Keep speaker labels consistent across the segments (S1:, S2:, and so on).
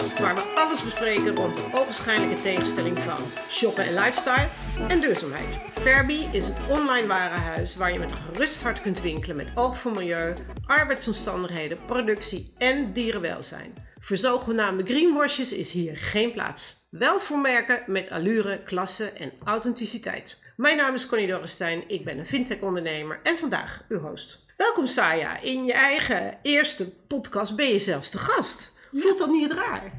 S1: waar we alles bespreken rond de ogenschijnlijke tegenstelling van shoppen en lifestyle en duurzaamheid. Verbi is het online warenhuis waar je met gerust hart kunt winkelen met oog voor milieu, arbeidsomstandigheden, productie en dierenwelzijn. Voor zogenaamde greenwashes is hier geen plaats. Wel voor merken met allure, klasse en authenticiteit. Mijn naam is Connie Dorrestein, ik ben een fintech-ondernemer en vandaag uw host. Welkom Saya, in je eigen eerste podcast ben je zelfs de gast. Voelt dat niet raar?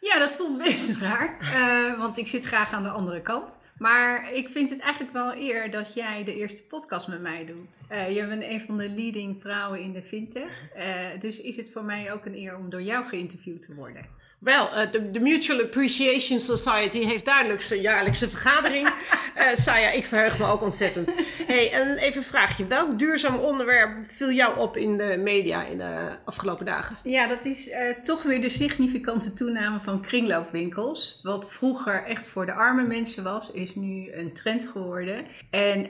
S2: Ja, dat voelt best raar, uh, want ik zit graag aan de andere kant. Maar ik vind het eigenlijk wel eer dat jij de eerste podcast met mij doet. Uh, je bent een van de leading vrouwen in de fintech. Uh, dus is het voor mij ook een eer om door jou geïnterviewd te worden.
S1: Wel, uh, de, de, Mutual Appreciation Society heeft duidelijk zijn jaarlijkse vergadering. uh, Saya, ik verheug me ook ontzettend. Hey, en even een vraagje. Welk duurzaam onderwerp viel jou op in de media in de afgelopen dagen?
S2: Ja, dat is uh, toch weer de significante toename van kringloopwinkels. Wat vroeger echt voor de arme mensen was, is nu een trend geworden. En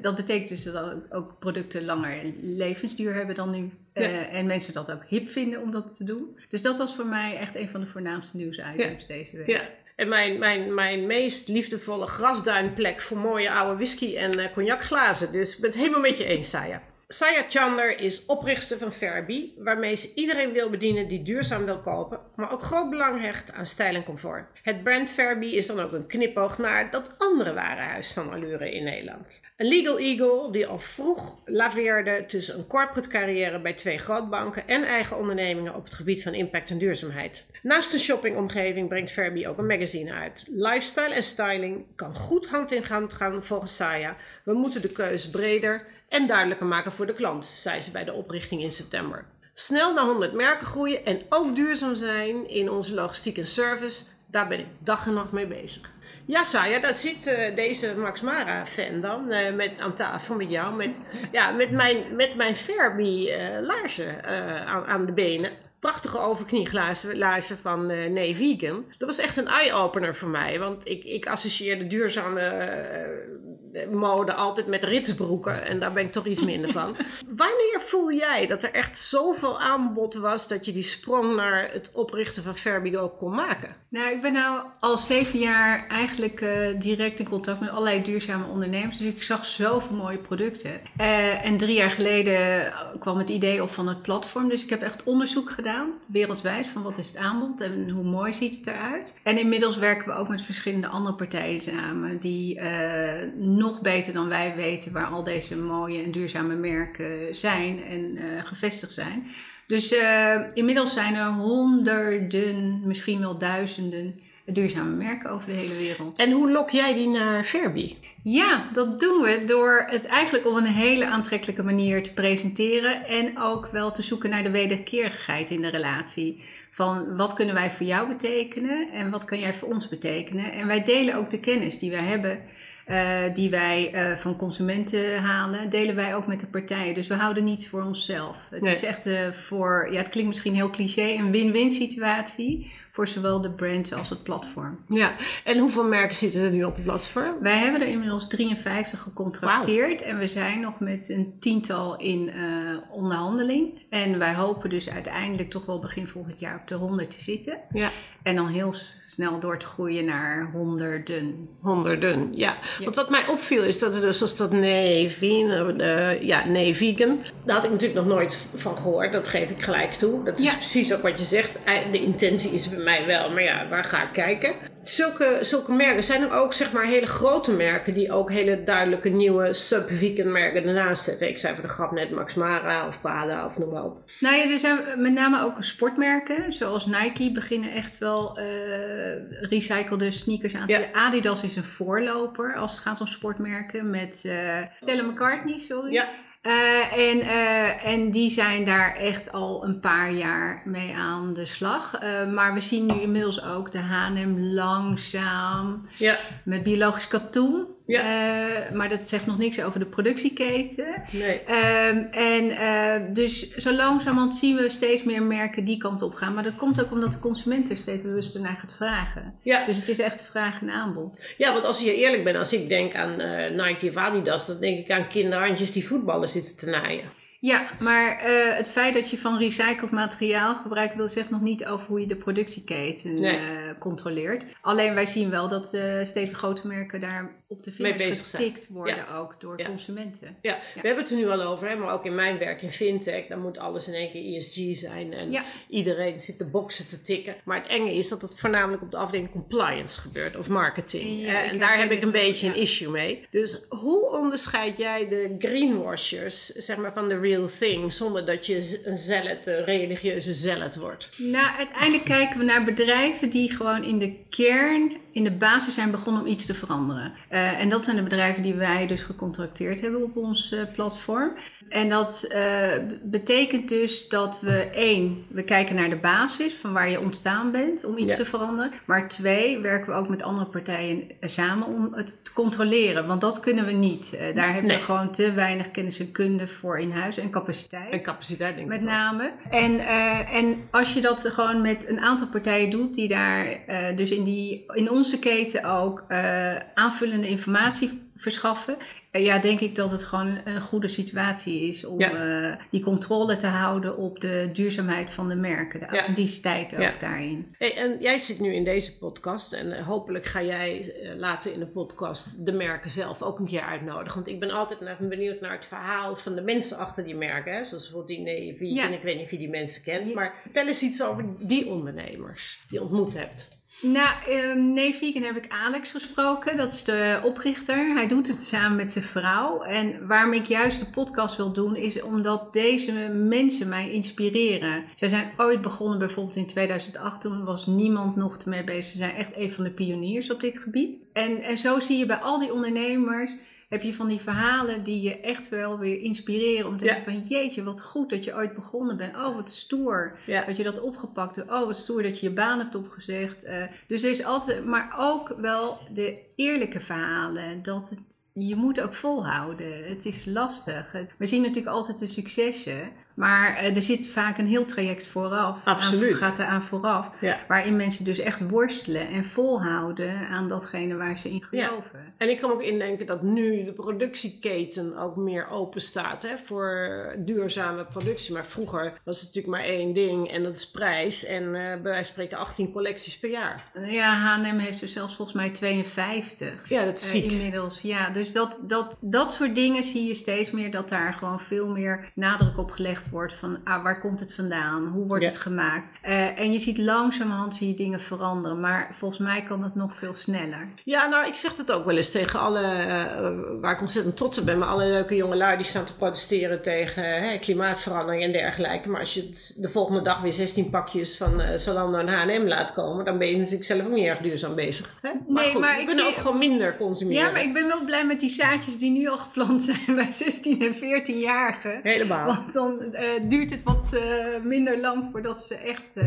S2: dat betekent dus dat ook producten langer levensduur hebben dan nu. Ja. Uh, en mensen dat ook hip vinden om dat te doen. Dus dat was voor mij echt een van de voornaamste nieuwsitems ja. deze week.
S1: Ja. En mijn, mijn, mijn meest liefdevolle grasduinplek voor mooie oude whisky en uh, cognacglazen. Dus ik ben het helemaal met je eens, Saya. Saya Chandler is oprichter van Fairby, waarmee ze iedereen wil bedienen die duurzaam wil kopen, maar ook groot belang hecht aan stijl en comfort. Het brand Fairby is dan ook een knipoog naar dat andere warenhuis van allure in Nederland. Een legal eagle die al vroeg laveerde tussen een corporate carrière bij twee grootbanken en eigen ondernemingen op het gebied van impact en duurzaamheid. Naast een shoppingomgeving brengt Fairby ook een magazine uit. Lifestyle en styling kan goed hand in hand gaan volgens Saya. We moeten de keuze breder en duidelijker maken voor de klant, zei ze bij de oprichting in september. Snel naar 100 merken groeien en ook duurzaam zijn in onze logistiek en service, daar ben ik dag en nacht mee bezig. Ja, Saya, daar zit uh, deze Max Mara-fan dan uh, met, aan tafel met jou. Met, ja, met mijn, met mijn Ferbi uh, laarzen aan, aan de benen prachtige overknieglazen van uh, Nee Vegan. Dat was echt een eye-opener voor mij. Want ik, ik associeerde duurzame uh, mode altijd met ritsbroeken. En daar ben ik toch iets minder van. Wanneer voel jij dat er echt zoveel aanbod was... dat je die sprong naar het oprichten van Verbigo kon maken?
S2: Nou, ik ben nou al zeven jaar eigenlijk uh, direct in contact met allerlei duurzame ondernemers. Dus ik zag zoveel mooie producten. en drie jaar geleden kwam het idee op van het platform. Dus ik heb echt onderzoek gedaan wereldwijd, van wat is het aanbod en hoe mooi ziet het eruit. En inmiddels werken we ook met verschillende andere partijen samen, die uh, nog beter dan wij weten waar al deze mooie en duurzame merken zijn en gevestigd zijn. Dus uh, inmiddels zijn er honderden, misschien wel duizenden duurzame merken over de hele wereld.
S1: En hoe lok jij die naar Verbi?
S2: Ja, dat doen we door het eigenlijk op een hele aantrekkelijke manier te presenteren en ook wel te zoeken naar de wederkerigheid in de relatie. Van wat kunnen wij voor jou betekenen en wat kan jij voor ons betekenen? En wij delen ook de kennis die wij hebben, uh, die wij uh, van consumenten halen, delen wij ook met de partijen. Dus we houden niets voor onszelf. Het nee. is echt uh, voor, ja, het klinkt misschien heel cliché, een win-win situatie voor zowel de brand als het platform.
S1: Ja, en hoeveel merken zitten er nu op het platform?
S2: Wij hebben er inmiddels 53 gecontracteerd wow. en we zijn nog met een tiental in onderhandeling. En wij hopen dus uiteindelijk toch wel begin volgend jaar op de 100 te zitten. Ja. En dan heel snel door te groeien naar honderden.
S1: Honderden, ja. ja. Want wat mij opviel is dat er dus als dat nee, vegan, uh, ja, nee, vegan. Daar had ik natuurlijk nog nooit van gehoord. Dat geef ik gelijk toe. Dat is ja. precies ook wat je zegt. De intentie is bij mij wel, maar ja, waar ga ik kijken? Zulke, zulke merken zijn er ook zeg maar hele grote merken die ook hele duidelijke nieuwe sub-vegan merken ernaast zetten. Ik zei voor de grap net Max Mara of Prada of noem maar op.
S2: Nou ja, er zijn met name ook sportmerken zoals Nike beginnen echt wel uh, recyclede sneakers aan te ja. Adidas is een voorloper als het gaat om sportmerken met uh, Stella McCartney, sorry. Ja. Uh, en, uh, en die zijn daar echt al een paar jaar mee aan de slag. Uh, maar we zien nu inmiddels ook de H&M langzaam ja. met biologisch katoen. Ja. maar dat zegt nog niks over de productieketen. Nee. en dus zo langzamerhand zien we steeds meer merken die kant op gaan. Maar dat komt ook omdat de consument er steeds bewuster naar gaat vragen. Ja. Dus het is echt vraag en aanbod.
S1: Ja, want als je eerlijk bent, als ik denk aan Nike of Adidas, dan denk ik aan kinderhandjes die voetballen zitten te naaien.
S2: Ja, maar uh, het feit dat je van recycled materiaal gebruikt, wil zeggen nog niet over hoe je de productieketen nee. uh, controleert. Alleen wij zien wel dat uh, steeds grote merken daar op de vingers getikt worden, ook door consumenten.
S1: Ja. we hebben het er nu al over, hè, maar ook in mijn werk in fintech, dan moet alles in één keer ESG zijn en iedereen zit de boxen te tikken. Maar het enge is dat het voornamelijk op de afdeling compliance gebeurt of marketing. en daar heb ik een beetje een issue mee. Dus hoe onderscheid jij de greenwashers, zeg maar van de real thing, zonder dat je een zealot, een religieuze zealot wordt?
S2: Nou, uiteindelijk kijken we naar bedrijven die gewoon in de kern in de basis zijn begonnen om iets te veranderen. Uh, en dat zijn de bedrijven die wij dus gecontracteerd hebben op ons uh, platform. En dat uh, betekent dus dat we één, we kijken naar de basis van waar je ontstaan bent om iets ja. te veranderen. Maar twee, werken we ook met andere partijen samen om het te controleren. Want dat kunnen we niet. daar hebben nee. we gewoon te weinig kennis en kunde voor in huis en capaciteit.
S1: En capaciteit denk ik
S2: Met name. En, en als je dat gewoon met een aantal partijen doet die daar dus in, die, in ons onze keten ook uh, aanvullende informatie verschaffen. Uh, ja, denk ik dat het gewoon een goede situatie is om ja. uh, die controle te houden op de duurzaamheid van de merken, de ja. authenticiteit ook ja. daarin.
S1: Hey, en jij zit nu in deze podcast en hopelijk ga jij later in de podcast de merken zelf ook een keer uitnodigen. Want ik ben altijd benieuwd naar het verhaal van de mensen achter die merken. Hè? Zoals bijvoorbeeld die Navy, en ik weet niet of je die mensen kent. Maar vertel eens iets over die ondernemers die je ontmoet hebt.
S2: Nou, um, nee, vegan heb ik Alex gesproken. Dat is de oprichter. Hij doet het samen met zijn vrouw. En waarom ik juist de podcast wil doen, is omdat deze mensen mij inspireren. Zij zijn ooit begonnen, bijvoorbeeld in 2008. Toen was niemand nog ermee bezig. Ze zijn echt een van de pioniers op dit gebied. En, en zo zie je bij al die ondernemers heb je van die verhalen die je echt wel weer inspireren. Om te zeggen van jeetje, wat goed dat je ooit begonnen bent. Oh, wat stoer dat je dat opgepakt hebt. Oh, wat stoer dat je je baan hebt opgezegd. Uh, dus er is altijd, maar ook wel de eerlijke verhalen. Dat het, je moet ook volhouden. Het is lastig. We zien natuurlijk altijd de successen. Maar uh, er zit vaak een heel traject vooraf.
S1: Absoluut.
S2: Aan, gaat er aan vooraf. Ja. Waarin mensen dus echt worstelen en volhouden aan datgene waar ze in geloven. Ja.
S1: En ik kan ook indenken dat nu de productieketen ook meer open staat hè, voor duurzame productie. Maar vroeger was het natuurlijk maar één ding en dat is prijs. En uh, bij wijze van spreken 18 collecties per jaar.
S2: Ja, H&M heeft er zelfs volgens mij 52.
S1: Ja, dat is ziek.
S2: Uh, inmiddels, ja. Dus dat, dat, dat soort dingen zie je steeds meer. Dat daar gewoon veel meer nadruk op gelegd wordt van ah, waar komt het vandaan, hoe wordt ja. het gemaakt. Uh, en je ziet langzamerhand zie je dingen veranderen, maar volgens mij kan het nog veel sneller.
S1: Ja, nou ik zeg het ook wel eens tegen alle, uh, waar ik ontzettend trots op ben, maar alle leuke jongelui die staan te protesteren tegen uh, klimaatverandering en dergelijke. Maar als je de volgende dag weer 16 pakjes van Zalando en H&M laat komen, dan ben je natuurlijk zelf ook niet erg duurzaam bezig. Hè? Maar
S2: nee,
S1: goed,
S2: maar
S1: we kunnen vind... ook gewoon minder consumeren.
S2: Ja, maar ik ben wel blij met die zaadjes die nu al geplant zijn bij 16 en 14-jarigen.
S1: Helemaal.
S2: Want dan uh, duurt het wat uh, minder lang voordat ze echt. Uh,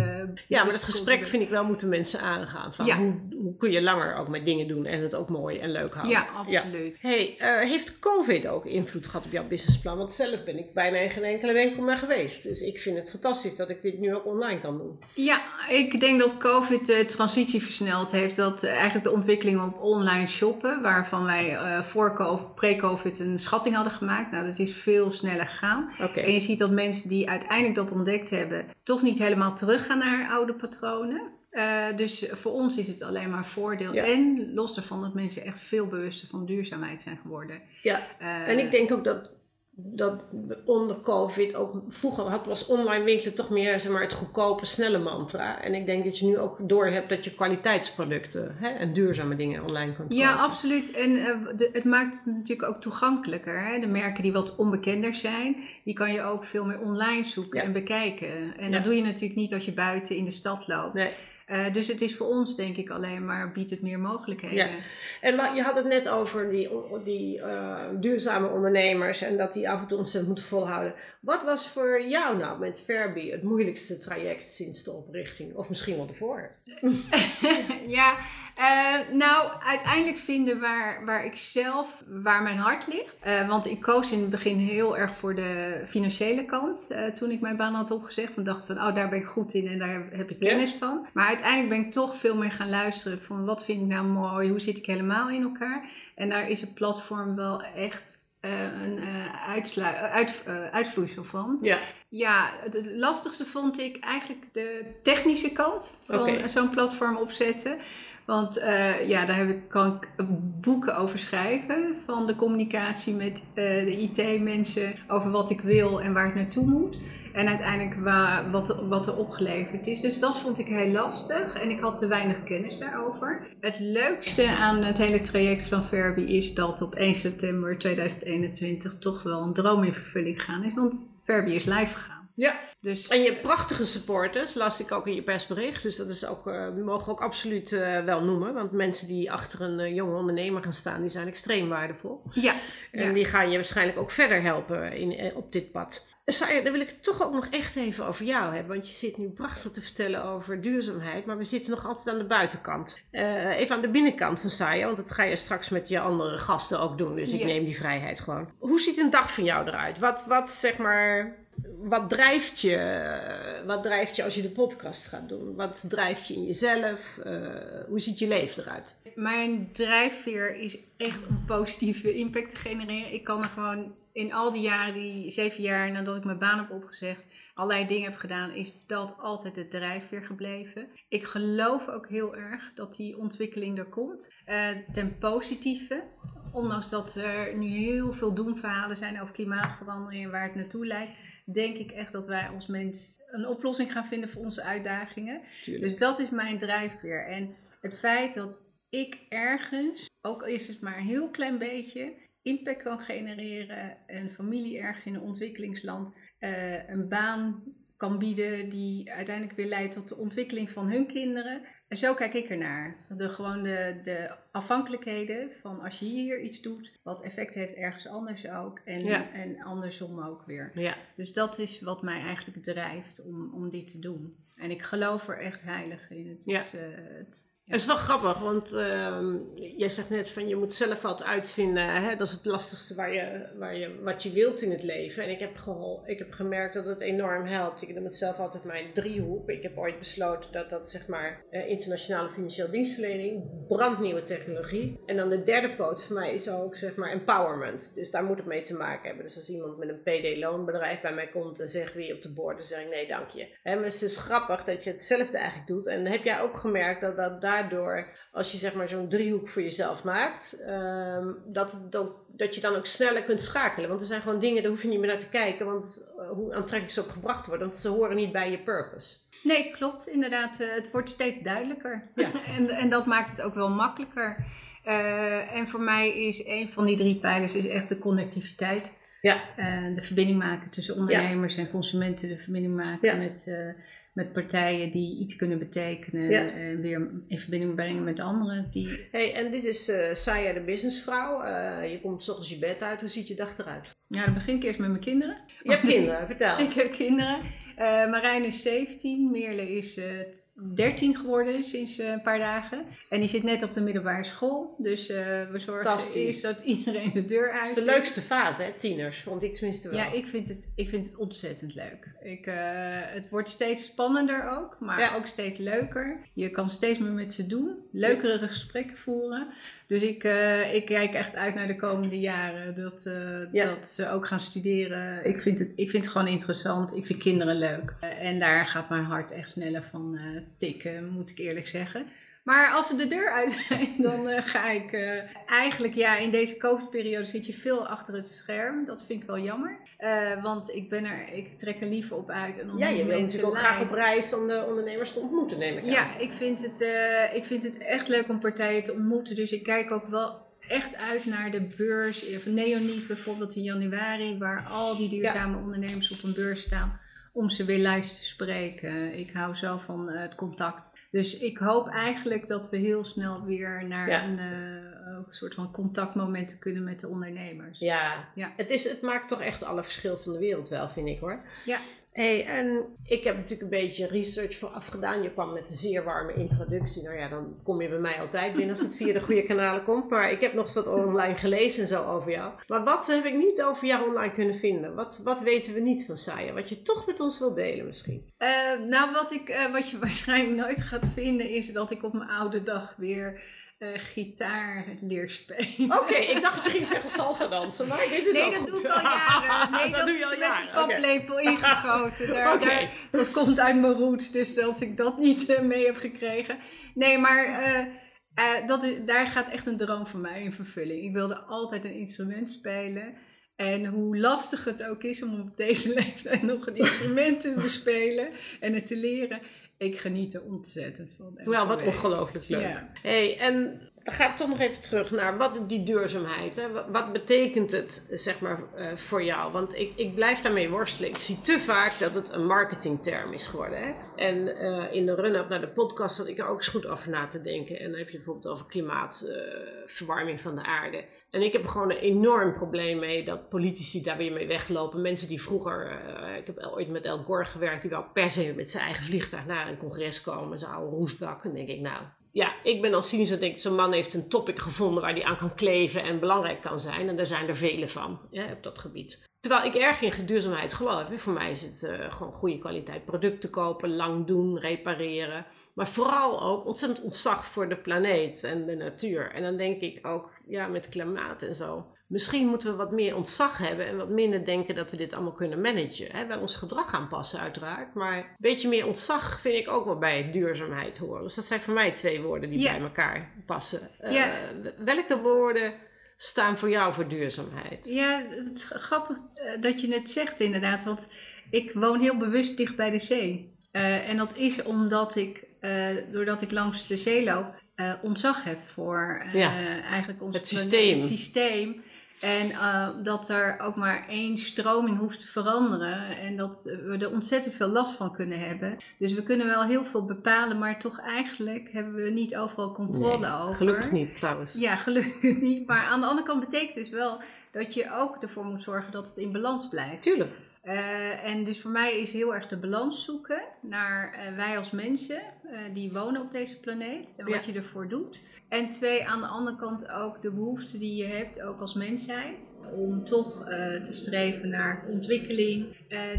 S1: ja, maar dat gesprek vind ik wel moeten mensen aangaan. Van ja. hoe, hoe kun je langer ook met dingen doen en het ook mooi en leuk houden?
S2: Ja, absoluut.
S1: Ja. Hey, heeft COVID ook invloed gehad op jouw businessplan? Want zelf ben ik bijna geen enkele winkel meer geweest. Dus ik vind het fantastisch dat ik dit nu ook online kan doen.
S2: Ja, ik denk dat COVID de transitie versneld heeft. Dat eigenlijk de ontwikkeling op online shoppen, waarvan wij voor pre-COVID een schatting hadden gemaakt. Nou, dat is veel sneller gegaan.
S1: Okay.
S2: En je ziet dat mensen die uiteindelijk dat ontdekt hebben, toch niet helemaal teruggaan naar oude patronen. Uh, dus voor ons is het alleen maar voordeel. Ja. En los daarvan dat mensen echt veel bewuster van duurzaamheid zijn geworden.
S1: Ja, uh, en ik denk ook dat dat onder COVID ook vroeger had, was online winkelen toch meer zeg maar, het goedkope, snelle mantra. En ik denk dat je nu ook door hebt dat je kwaliteitsproducten hè, en duurzame dingen online kan kopen.
S2: Ja, absoluut. En uh, de, het maakt het natuurlijk ook toegankelijker. Hè? De merken die wat onbekender zijn, die kan je ook veel meer online zoeken ja. en bekijken. En ja. dat doe je natuurlijk niet als je buiten in de stad loopt.
S1: Nee.
S2: Uh, dus het is voor ons denk ik alleen maar, biedt het meer mogelijkheden.
S1: Ja. En je had het net over die, die uh, duurzame ondernemers en dat die af en toe ontzettend moeten volhouden. Wat was voor jou nou met Verbi het moeilijkste traject sinds de oprichting? Of misschien wel ervoor?
S2: ja, uh, nou uiteindelijk vinden waar, waar ik zelf, waar mijn hart ligt. want ik koos in het begin heel erg voor de financiële kant toen ik mijn baan had opgezegd. Want dacht van, oh daar ben ik goed in en daar heb ik kennis ja. van. Maar uiteindelijk ben ik toch veel meer gaan luisteren van wat vind ik nou mooi, hoe zit ik helemaal in elkaar. En daar is het platform wel echt een uit, uitvloeisel van.
S1: Ja.
S2: Ja, het lastigste vond ik eigenlijk de technische kant van zo'n platform opzetten. Want uh, ja, daar heb ik, kan ik boeken over schrijven. Van de communicatie met uh, de IT-mensen over wat ik wil en waar het naartoe moet. En uiteindelijk wat, wat er opgeleverd is. Dus dat vond ik heel lastig. En ik had te weinig kennis daarover. Het leukste aan het hele traject van Verbi is dat op 1 september 2021 toch wel een droom in vervulling gegaan is. Want Verbi is live gegaan.
S1: Ja, dus... en je hebt prachtige supporters, las ik ook in je persbericht. Dus dat is ook, uh, mogen we ook absoluut uh, wel noemen. Want mensen die achter een uh, jonge ondernemer gaan staan, die zijn extreem waardevol.
S2: Ja.
S1: En die gaan je waarschijnlijk ook verder helpen in, op dit pad. Saja, dan wil ik het toch ook nog echt even over jou hebben. Want je zit nu prachtig te vertellen over duurzaamheid. Maar we zitten nog altijd aan de buitenkant. even aan de binnenkant van Saja. Want dat ga je straks met je andere gasten ook doen. Dus ik neem die vrijheid gewoon. Hoe ziet een dag van jou eruit? Wat, wat zeg maar wat drijft je? Wat drijft je als je de podcast gaat doen? Wat drijft je in jezelf? Uh, hoe ziet je leven eruit?
S2: Mijn drijfveer is echt om positieve impact te genereren. Ik kan er gewoon in al die jaren, die zeven jaar nadat ik mijn baan heb opgezegd, allerlei dingen heb gedaan, is dat altijd het drijfveer gebleven. Ik geloof ook heel erg dat die ontwikkeling er komt. Uh, ten positieve. Ondanks dat er nu heel veel doemverhalen zijn over klimaatverandering en waar het naartoe leidt denk ik echt dat wij als mens een oplossing gaan vinden voor onze uitdagingen. Dus dat is mijn drijfveer. En het feit dat ik ergens, ook al is het maar een heel klein beetje, impact kan genereren, een familie ergens in een ontwikkelingsland, uh, een baan kan bieden die uiteindelijk weer leidt tot de ontwikkeling van hun kinderen. En zo kijk ik ernaar. De, gewoon de, de afhankelijkheden van als je hier iets doet, wat effect heeft ergens anders ook. En, en andersom ook weer.
S1: Ja.
S2: Dus dat is wat mij eigenlijk drijft om, om dit te doen. En ik geloof er echt heilig in. Het is, uh, het,
S1: het is wel grappig, want uh, jij zegt net van je moet zelf wat uitvinden. Hè? Dat is het lastigste waar je, waar je, wat je wilt in het leven. En ik heb, gehol, ik heb gemerkt dat het enorm helpt. Ik noem het zelf altijd mijn driehoek. Ik heb ooit besloten dat dat zeg maar uh, internationale financiële dienstverlening, brandnieuwe technologie. En dan de derde poot voor mij is ook zeg maar empowerment. Dus daar moet het mee te maken hebben. Dus als iemand met een PD-loonbedrijf bij mij komt en zegt wie op de borden, dan zeg ik nee dank je. En het is dus grappig dat je hetzelfde eigenlijk doet. En heb jij ook gemerkt dat dat daar daardoor, als je zeg maar zo'n driehoek voor jezelf maakt, um, dat, dat, dat je dan ook sneller kunt schakelen. Want er zijn gewoon dingen, daar hoef je niet meer naar te kijken, want uh, hoe aantrekkelijk ze ook gebracht worden, want ze horen niet bij je purpose.
S2: Nee, klopt. Inderdaad, uh, het wordt steeds duidelijker. Ja. en, en dat maakt het ook wel makkelijker. Uh, en voor mij is een van die drie pijlers is echt de connectiviteit.
S1: Ja.
S2: Uh, de verbinding maken tussen ondernemers en consumenten, de verbinding maken ja. met, uh, met partijen die iets kunnen betekenen en weer in verbinding brengen met anderen. Die...
S1: Hey, en dit is uh, Saya, de businessvrouw. je komt s ochtends je bed uit. Hoe ziet je dag eruit?
S2: Ja, dan begin ik eerst met mijn kinderen.
S1: Je hebt kinderen, vertel.
S2: ik heb kinderen. Marijn is 17, Meerle is 13 geworden sinds uh, een paar dagen. En die zit net op de middelbare school. Dus uh, we zorgen dat iedereen de deur uit. Het
S1: is de leukste fase, hè? Tieners, vond ik tenminste wel.
S2: Ja, ik vind het, ik vind het ontzettend leuk. Ik, uh, het wordt steeds spannender ook, maar ja. ook steeds leuker. Je kan steeds meer met ze doen. Leukere gesprekken voeren. Dus ik, uh, ik kijk echt uit naar de komende jaren. Dat, uh, ja. dat ze ook gaan studeren. Ik vind, het, ik vind het gewoon interessant. Ik vind kinderen leuk. Uh, en daar gaat mijn hart echt sneller van tikken, moet ik eerlijk zeggen. Maar als ze de deur uit zijn, dan uh, ga ik uh, eigenlijk, ja, in deze COVID-periode zit je veel achter het scherm. Dat vind ik wel jammer. Uh, want ik ben er, ik trek er liever op uit. En
S1: ja, je bent natuurlijk ook graag op reis om de ondernemers te ontmoeten, neem ik aan.
S2: Ja, ik vind, het, ik vind het echt leuk om partijen te ontmoeten. Dus ik kijk ook wel echt uit naar de beurs. Van Neoniek bijvoorbeeld in januari, waar al die duurzame ja. ondernemers op een beurs staan om ze weer live te spreken. Ik hou zo van het contact. Dus ik hoop eigenlijk dat we heel snel weer naar ja. een, uh, een, soort van contactmomenten kunnen met de ondernemers.
S1: Ja, ja. Het, is, het maakt toch echt alle verschil van de wereld wel, vind ik hoor.
S2: Ja.
S1: Hey, en ik heb natuurlijk een beetje research vooraf gedaan. Je kwam met een zeer warme introductie. Nou ja, dan kom je bij mij altijd binnen als het via de goede kanalen komt. Maar ik heb nog eens wat online gelezen en zo over jou. Maar wat heb ik niet over jou online kunnen vinden? Wat, wat weten we niet van Saya? Wat je toch met ons wil delen misschien?
S2: Uh, nou, wat, ik, uh, wat je waarschijnlijk nooit gaat vinden is dat ik op mijn oude dag weer uh, gitaar leer spelen.
S1: Oké, ik dacht dat je ging zeggen salsa dansen, maar dit is
S2: nee, dat
S1: goed.
S2: doe ik al jaren. Nee, dat,
S1: dat doe
S2: is
S1: je al
S2: met
S1: jaren.
S2: een paplepel ingegoten. Daar, daar- dat komt uit mijn roots, dus als ik dat niet eh, mee heb gekregen. Nee, maar eh, dat is, daar gaat echt een droom van mij in vervulling. Ik wilde altijd een instrument spelen. En hoe lastig het ook is om op deze leeftijd nog een instrument te bespelen en het te leren. Ik geniet er ontzettend van.
S1: Nou, wat ongelooflijk leuk.
S2: Ja.
S1: Hey, en dan ga ik toch nog even terug naar wat die duurzaamheid. Hè? Wat, betekent het, zeg maar, eh, voor jou? Want ik, ik blijf daarmee worstelen. Ik zie te vaak dat het een marketingterm is geworden. Hè? En eh, in de run-up naar de podcast zat ik er ook eens goed over na te denken. En dan heb je bijvoorbeeld over klimaatverwarming van de aarde. En ik heb gewoon een enorm probleem mee dat politici daar weer mee weglopen. Mensen die vroeger, eh, ik heb ooit met El Gore gewerkt, die wou per se met zijn eigen vliegtuig naar een congres komen, zo'n oude roestbak. En dan denk ik, nou, ja, ik ben dan cynisch en denk, zo'n man heeft een topic gevonden waar die aan kan kleven en belangrijk kan zijn. En daar zijn er vele van ja, op dat gebied. Terwijl ik erg in duurzaamheid geloof. Hè. Voor mij is het eh, gewoon goede kwaliteit producten kopen, lang doen, repareren. Maar vooral ook ontzettend ontzag voor de planeet en de natuur. En dan denk ik ook, ja, met klimaat en zo. Misschien moeten we wat meer ontzag hebben en wat minder denken dat we dit allemaal kunnen managen. Hè? Wel ons gedrag aanpassen uiteraard, maar een beetje meer ontzag vind ik ook wel bij duurzaamheid horen. Dus dat zijn voor mij twee woorden die
S2: Ja.
S1: bij elkaar passen. Eh. Welke woorden staan voor jou voor duurzaamheid?
S2: Ja, het is grappig eh, dat je het zegt inderdaad, want ik woon heel bewust dicht bij de zee. Eh, en dat is omdat ik, eh, doordat ik langs de zee loop, ontzag heb voor
S1: Ja,
S2: eigenlijk ons
S1: het systeem.
S2: het systeem. En eh, dat er ook maar één stroming hoeft te veranderen. En dat we er ontzettend veel last van kunnen hebben. Dus we kunnen wel heel veel bepalen, maar toch eigenlijk hebben we niet overal controle
S1: Nee,
S2: over.
S1: Gelukkig niet trouwens.
S2: Ja, gelukkig niet. Maar aan de andere kant betekent dus wel dat je ook ervoor moet zorgen dat het in balans blijft.
S1: Tuurlijk.
S2: Eh, en dus voor mij is heel erg de balans zoeken naar eh, wij als mensen eh, die wonen op deze planeet en wat
S1: Ja.
S2: je ervoor doet. En twee, aan de andere kant ook de behoefte die je hebt, ook als mensheid, om toch te streven naar ontwikkeling.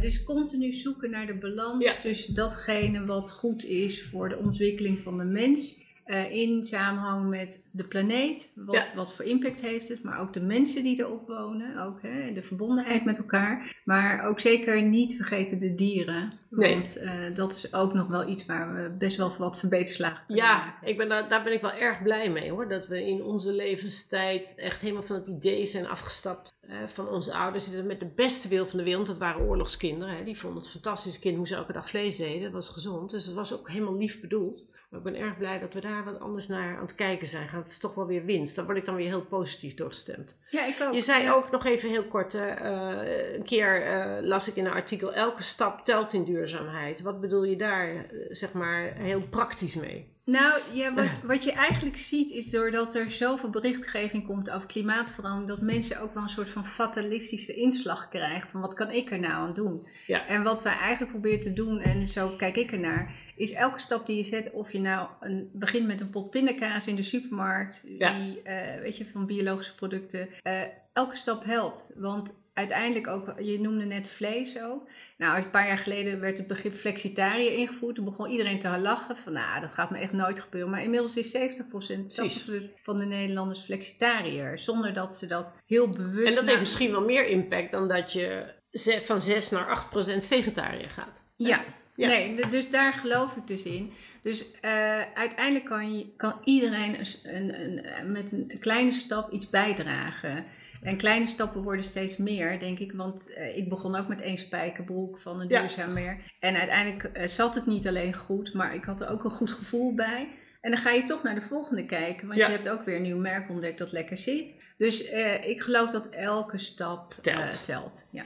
S2: Dus continu zoeken naar de balans
S1: Ja.
S2: tussen datgene wat goed is voor de ontwikkeling van de mens. Eh, in samenhang met de planeet, wat,
S1: Ja.
S2: wat voor impact heeft het, maar ook de mensen die erop wonen, ook hè, de verbondenheid met elkaar. Maar ook zeker niet vergeten de dieren.
S1: Nee.
S2: Want eh, dat is ook nog wel iets waar we best wel wat verbeterslagen kunnen
S1: Ja,
S2: maken.
S1: ik ben daar, daar ben ik wel erg blij mee hoor. Dat we in onze levenstijd echt helemaal van het idee zijn afgestapt. van onze ouders die met de beste wil van de wereld. Dat waren oorlogskinderen. Hè. Die vonden het fantastisch. kind moest elke dag vlees eten. Dat was gezond. Dus het was ook helemaal lief bedoeld. Maar ik ben erg blij dat we daar wat anders naar aan het kijken zijn. Het is toch wel weer winst. Daar word ik dan weer heel positief doorgestemd.
S2: Ja, ik ook.
S1: Je zei
S2: Ja.
S1: ook nog even heel kort, hè, eh, een keer eh, las ik in een artikel, elke stap telt in duurzaamheid. Wat bedoel je daar, eh, zeg maar, heel praktisch mee?
S2: Nou, ja, wat, wat je eigenlijk ziet is doordat er zoveel berichtgeving komt over klimaatverandering, dat mensen ook wel een soort van fatalistische inslag krijgen van wat kan ik er nou aan doen?
S1: Ja.
S2: En wat wij eigenlijk proberen te doen, en zo kijk ik ernaar, is elke stap die je zet, of je nou een, begint met een pot pindakaas in de supermarkt,
S1: Ja.
S2: die, eh, weet je, van biologische producten, eh, elke stap helpt. Want uiteindelijk ook, je noemde net vlees ook. Nou, een paar jaar geleden werd het begrip flexitariër ingevoerd. Toen begon iedereen te lachen van, nou, dat gaat me echt nooit gebeuren. Maar inmiddels is 70%, 80% van de Nederlanders flexitariër. Zonder dat ze dat heel bewust...
S1: En dat heeft misschien wel meer impact dan dat je van 6 naar 8 procent vegetariër gaat.
S2: Ja.
S1: Ja.
S2: Nee, dus daar geloof ik dus in. Dus eh, uiteindelijk kan, je, kan iedereen een, een, een, met een kleine stap iets bijdragen. En kleine stappen worden steeds meer, denk ik. Want eh, ik begon ook met één spijkerbroek van een duurzaam meer. En uiteindelijk eh, zat het niet alleen goed, maar ik had er ook een goed gevoel bij. En dan ga je toch naar de volgende kijken. Want
S1: Ja.
S2: je hebt ook weer een nieuw merk ontdekt dat lekker zit. Dus eh, ik geloof dat elke stap eh,
S1: Telt.
S2: telt. Ja.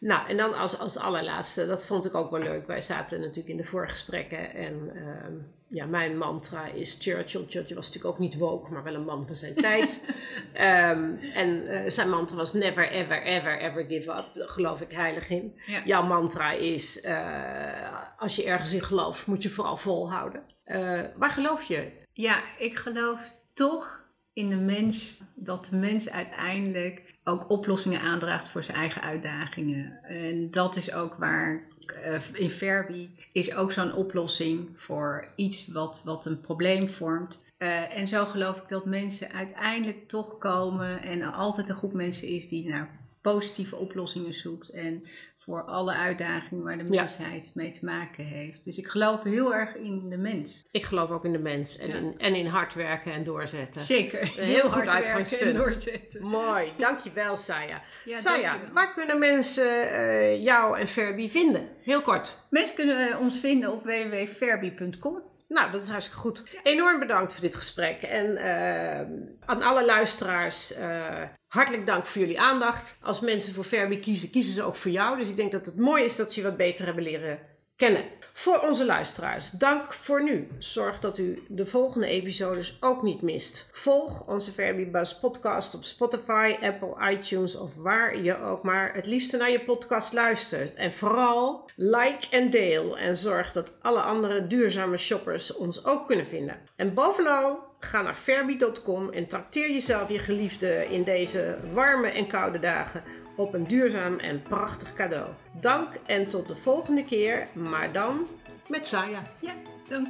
S1: Nou, en dan als, als allerlaatste, dat vond ik ook wel leuk. Wij zaten natuurlijk in de voorgesprekken en ehm, ja, mijn mantra is Churchill. Churchill was natuurlijk ook niet woke, maar wel een man van zijn tijd. Ehm, en eh, zijn mantra was never, ever, ever, ever give up. Daar geloof ik heilig in.
S2: Ja.
S1: Jouw mantra is, als je ergens in gelooft, moet je vooral volhouden. Eh, waar geloof je?
S2: Ja, ik geloof toch in de mens, dat de mens uiteindelijk ook oplossingen aandraagt voor zijn eigen uitdagingen. En dat is ook waar uh, in Verbi is ook zo'n oplossing voor iets wat, wat een probleem vormt. Uh, en zo geloof ik dat mensen uiteindelijk toch komen en er altijd een groep mensen is die naar positieve oplossingen zoekt en voor alle uitdagingen waar de mensheid mee te maken heeft. Dus ik geloof heel erg in de mens.
S1: Ik geloof ook in de mens en, in, en in hard werken en doorzetten.
S2: Zeker.
S1: Een heel, goed uitgangspunt. doorzetten. Mooi, dankjewel Saya. Ja, Saya, waar kunnen mensen uh, jou en Ferbi vinden? Heel kort.
S2: Mensen kunnen ons vinden op www.ferbi.com.
S1: Nou, dat is hartstikke goed. Enorm bedankt voor dit gesprek. En uh, aan alle luisteraars, uh, hartelijk dank voor jullie aandacht. Als mensen voor Verbi kiezen, kiezen ze ook voor jou. Dus ik denk dat het mooi is dat ze je wat beter hebben leren Voor onze luisteraars, dank voor nu. Zorg dat u de volgende episodes ook niet mist. Volg onze Verbibus podcast op Spotify, Apple, iTunes of waar je ook maar het liefste naar je podcast luistert. En vooral like en deel en zorg dat alle andere duurzame shoppers ons ook kunnen vinden. En bovenal Ga naar Verbi.com en trakteer jezelf je geliefde in deze warme en koude dagen op een duurzaam en prachtig cadeau. Dank en tot de volgende keer, maar dan met Saya.
S2: Ja, dank.